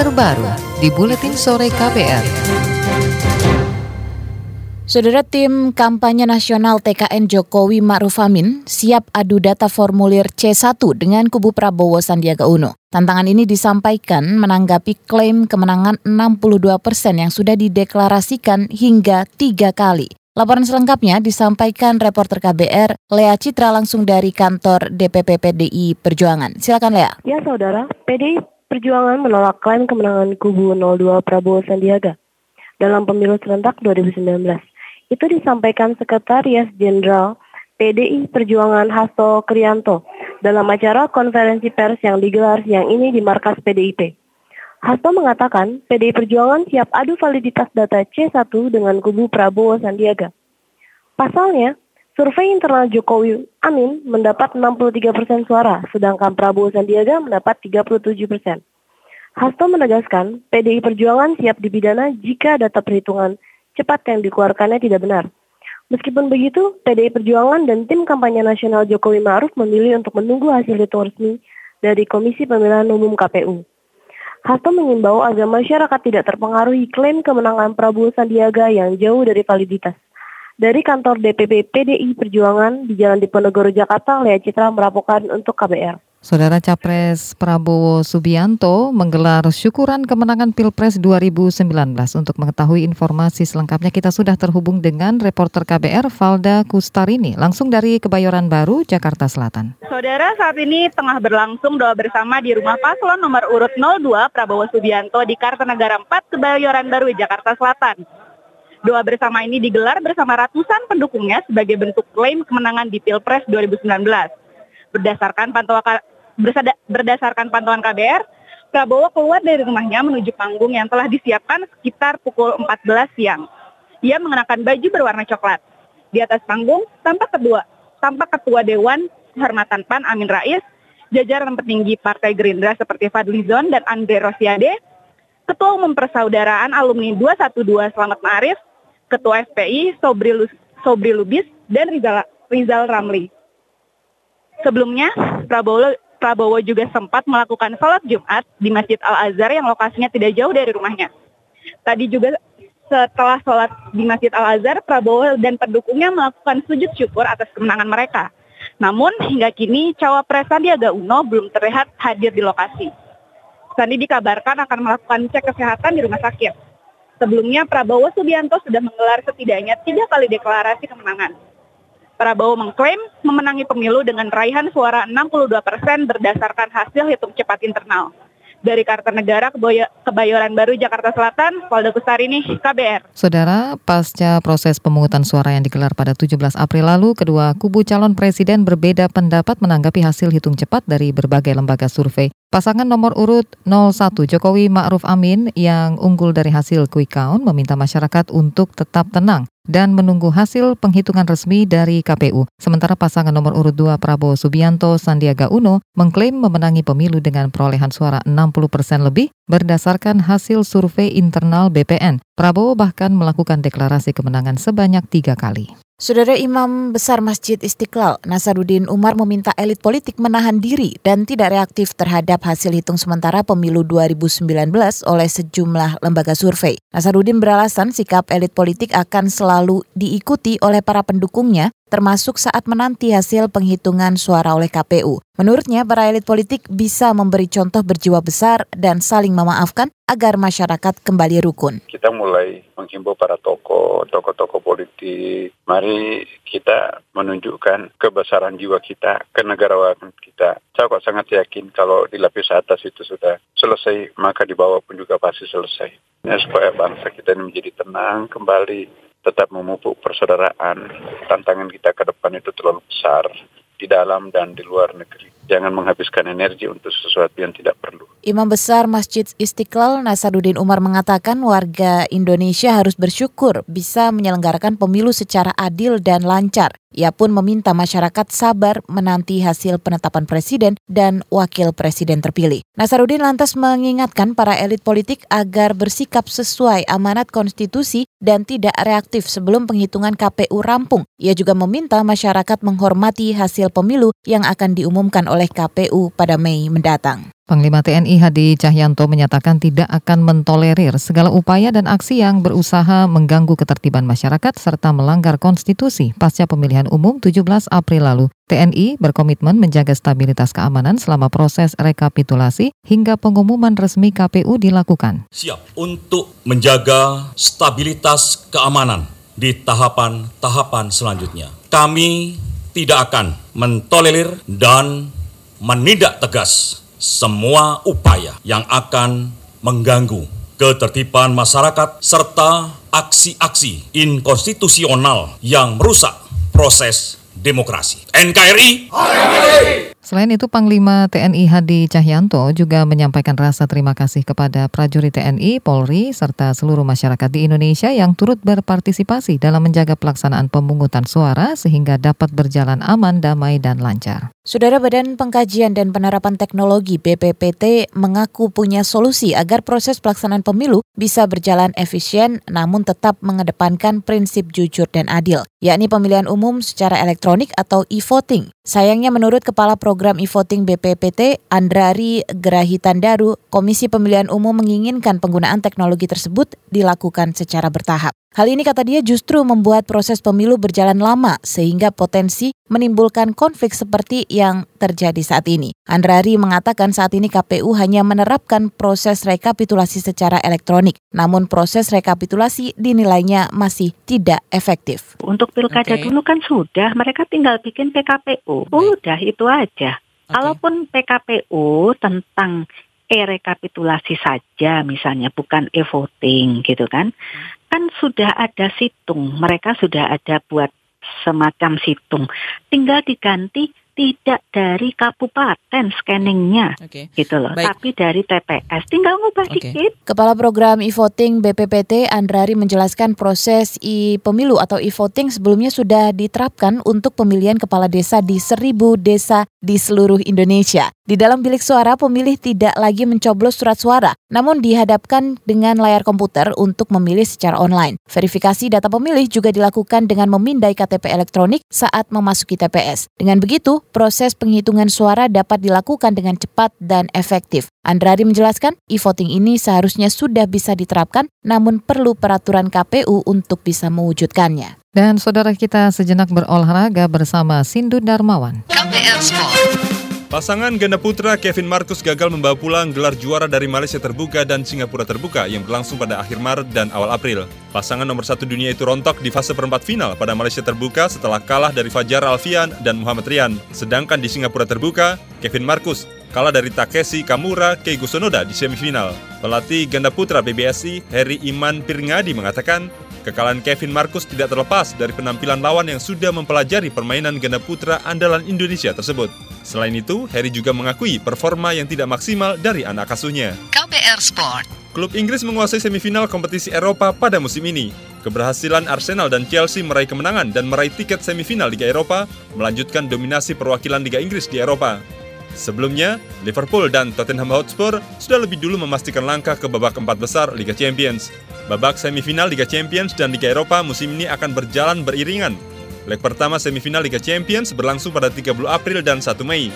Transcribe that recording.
terbaru di Buletin Sore KPR. Saudara tim kampanye nasional TKN Jokowi Ma'ruf Amin siap adu data formulir C1 dengan kubu Prabowo Sandiaga Uno. Tantangan ini disampaikan menanggapi klaim kemenangan 62 persen yang sudah dideklarasikan hingga tiga kali. Laporan selengkapnya disampaikan reporter KBR Lea Citra langsung dari kantor DPP PDI Perjuangan. Silakan Lea. Ya saudara, PDI Perjuangan menolak klaim kemenangan kubu 02 Prabowo Sandiaga dalam pemilu serentak 2019. Itu disampaikan Sekretaris Jenderal PDI Perjuangan Hasto Krianto dalam acara konferensi pers yang digelar siang ini di markas PDIP. Hasto mengatakan PDI Perjuangan siap adu validitas data C1 dengan kubu Prabowo Sandiaga. Pasalnya, survei internal Jokowi Amin mendapat 63 persen suara, sedangkan Prabowo Sandiaga mendapat 37 persen. Hasto menegaskan PDI Perjuangan siap dipidana jika data perhitungan cepat yang dikeluarkannya tidak benar. Meskipun begitu, PDI Perjuangan dan tim kampanye nasional Jokowi Ma'ruf memilih untuk menunggu hasil hitung resmi dari Komisi Pemilihan Umum KPU. Hasto mengimbau agar masyarakat tidak terpengaruhi klaim kemenangan Prabowo Sandiaga yang jauh dari validitas. Dari kantor DPP PDI Perjuangan di Jalan Diponegoro, Jakarta, Lea Citra merapokan untuk KBR. Saudara Capres Prabowo Subianto menggelar syukuran kemenangan Pilpres 2019. Untuk mengetahui informasi selengkapnya kita sudah terhubung dengan reporter KBR Valda Kustarini langsung dari Kebayoran Baru, Jakarta Selatan. Saudara saat ini tengah berlangsung doa bersama di rumah paslon nomor urut 02 Prabowo Subianto di Kartanegara 4 Kebayoran Baru, Jakarta Selatan. Doa bersama ini digelar bersama ratusan pendukungnya sebagai bentuk klaim kemenangan di Pilpres 2019. Berdasarkan pantauan berdasarkan pantauan KBR, Prabowo keluar dari rumahnya menuju panggung yang telah disiapkan sekitar pukul 14 siang. Ia mengenakan baju berwarna coklat. Di atas panggung tampak kedua, tampak ketua Dewan Kehormatan PAN Amin Rais, jajaran petinggi Partai Gerindra seperti Fadlizon dan Andre Rosiade, Ketua Umum Persaudaraan Alumni 212 Selamat Ma'arif, Ketua FPI Sobri, Sobri Lubis, dan Rizal, Rizal Ramli. Sebelumnya, Prabowo Prabowo juga sempat melakukan sholat Jumat di Masjid Al-Azhar yang lokasinya tidak jauh dari rumahnya. Tadi juga setelah sholat di Masjid Al-Azhar, Prabowo dan pendukungnya melakukan sujud syukur atas kemenangan mereka. Namun hingga kini cawapres Sandiaga Uno belum terlihat hadir di lokasi. Sandi dikabarkan akan melakukan cek kesehatan di rumah sakit. Sebelumnya Prabowo Subianto sudah menggelar setidaknya tiga kali deklarasi kemenangan. Prabowo mengklaim memenangi pemilu dengan raihan suara 62 persen berdasarkan hasil hitung cepat internal. Dari Kartanegara, Kebayoran Baru, Jakarta Selatan, Polda ini KBR. Saudara, pasca proses pemungutan suara yang digelar pada 17 April lalu, kedua kubu calon presiden berbeda pendapat menanggapi hasil hitung cepat dari berbagai lembaga survei. Pasangan nomor urut 01 Jokowi Ma'ruf Amin yang unggul dari hasil quick count meminta masyarakat untuk tetap tenang dan menunggu hasil penghitungan resmi dari KPU. Sementara pasangan nomor urut 2 Prabowo Subianto Sandiaga Uno mengklaim memenangi pemilu dengan perolehan suara 60 persen lebih berdasarkan hasil survei internal BPN. Prabowo bahkan melakukan deklarasi kemenangan sebanyak tiga kali. Saudara Imam Besar Masjid Istiqlal, Nasaruddin Umar meminta elit politik menahan diri dan tidak reaktif terhadap hasil hitung sementara pemilu 2019 oleh sejumlah lembaga survei. Nasaruddin beralasan sikap elit politik akan selalu diikuti oleh para pendukungnya termasuk saat menanti hasil penghitungan suara oleh KPU. Menurutnya, para elit politik bisa memberi contoh berjiwa besar dan saling memaafkan agar masyarakat kembali rukun. Kita mulai menghimbau para tokoh, tokoh-tokoh politik, mari kita menunjukkan kebesaran jiwa kita, kenegarawanan kita. Saya kok sangat yakin kalau di lapis atas itu sudah selesai, maka di bawah pun juga pasti selesai. Ya, supaya bangsa kita ini menjadi tenang kembali, tetap memupuk persaudaraan. Tantangan kita ke depan itu terlalu besar di dalam dan di luar negeri. Jangan menghabiskan energi untuk sesuatu yang tidak perlu. Imam Besar Masjid Istiqlal Nasaruddin Umar mengatakan warga Indonesia harus bersyukur bisa menyelenggarakan pemilu secara adil dan lancar. Ia pun meminta masyarakat sabar menanti hasil penetapan presiden dan wakil presiden terpilih. Nasaruddin lantas mengingatkan para elit politik agar bersikap sesuai amanat konstitusi dan tidak reaktif sebelum penghitungan KPU rampung. Ia juga meminta masyarakat menghormati hasil pemilu yang akan diumumkan oleh KPU pada Mei mendatang. Panglima TNI Hadi Cahyanto menyatakan tidak akan mentolerir segala upaya dan aksi yang berusaha mengganggu ketertiban masyarakat serta melanggar konstitusi pasca pemilihan umum 17 April lalu. TNI berkomitmen menjaga stabilitas keamanan selama proses rekapitulasi hingga pengumuman resmi KPU dilakukan. Siap untuk menjaga stabilitas keamanan di tahapan-tahapan selanjutnya. Kami tidak akan mentolerir dan menindak tegas semua upaya yang akan mengganggu ketertiban masyarakat serta aksi-aksi inkonstitusional yang merusak proses demokrasi. NKRI. Selain itu, Panglima TNI Hadi Cahyanto juga menyampaikan rasa terima kasih kepada prajurit TNI, Polri, serta seluruh masyarakat di Indonesia yang turut berpartisipasi dalam menjaga pelaksanaan pemungutan suara sehingga dapat berjalan aman, damai, dan lancar. Saudara Badan Pengkajian dan Penerapan Teknologi BPPT mengaku punya solusi agar proses pelaksanaan pemilu bisa berjalan efisien namun tetap mengedepankan prinsip jujur dan adil, yakni pemilihan umum secara elektronik atau e-voting. Sayangnya menurut Kepala Program e-voting BPPT, Andrari Gerahitandaru, Komisi Pemilihan Umum menginginkan penggunaan teknologi tersebut dilakukan secara bertahap. Hal ini kata dia justru membuat proses pemilu berjalan lama sehingga potensi menimbulkan konflik seperti yang terjadi saat ini. Andrari mengatakan saat ini KPU hanya menerapkan proses rekapitulasi secara elektronik, namun proses rekapitulasi dinilainya masih tidak efektif. Untuk pilkada okay. dulu kan sudah, mereka tinggal bikin PKPU. Udah itu aja. Okay. PKPU tentang e-rekapitulasi saja misalnya bukan e-voting gitu kan kan sudah ada situng mereka sudah ada buat semacam situng tinggal diganti tidak dari kabupaten scanningnya, okay. gitu loh, Baik. tapi dari TPS. Tinggal ngubah okay. dikit. Kepala Program e-voting BPPT Andrari menjelaskan proses e-pemilu atau e-voting sebelumnya sudah diterapkan untuk pemilihan kepala desa di seribu desa di seluruh Indonesia. Di dalam bilik suara, pemilih tidak lagi mencoblos surat suara, namun dihadapkan dengan layar komputer untuk memilih secara online. Verifikasi data pemilih juga dilakukan dengan memindai KTP elektronik saat memasuki TPS. Dengan begitu, proses penghitungan suara dapat dilakukan dengan cepat dan efektif. Andrari menjelaskan, e-voting ini seharusnya sudah bisa diterapkan, namun perlu peraturan KPU untuk bisa mewujudkannya. Dan saudara kita sejenak berolahraga bersama Sindu Darmawan. KPR Sport. Pasangan ganda putra Kevin Marcus gagal membawa pulang gelar juara dari Malaysia Terbuka dan Singapura Terbuka yang berlangsung pada akhir Maret dan awal April. Pasangan nomor satu dunia itu rontok di fase perempat final pada Malaysia Terbuka setelah kalah dari Fajar Alfian dan Muhammad Rian. Sedangkan di Singapura Terbuka, Kevin Marcus kalah dari Takeshi Kamura Keigo Sonoda di semifinal. Pelatih ganda putra PBSI, Harry Iman Pirngadi mengatakan, Kekalahan Kevin Marcus tidak terlepas dari penampilan lawan yang sudah mempelajari permainan ganda putra andalan Indonesia tersebut. Selain itu, Harry juga mengakui performa yang tidak maksimal dari anak asuhnya. KBR Sport Klub Inggris menguasai semifinal kompetisi Eropa pada musim ini. Keberhasilan Arsenal dan Chelsea meraih kemenangan dan meraih tiket semifinal Liga Eropa melanjutkan dominasi perwakilan Liga Inggris di Eropa. Sebelumnya, Liverpool dan Tottenham Hotspur sudah lebih dulu memastikan langkah ke babak empat besar Liga Champions. Babak semifinal Liga Champions dan Liga Eropa musim ini akan berjalan beriringan. Leg pertama semifinal Liga Champions berlangsung pada 30 April dan 1 Mei.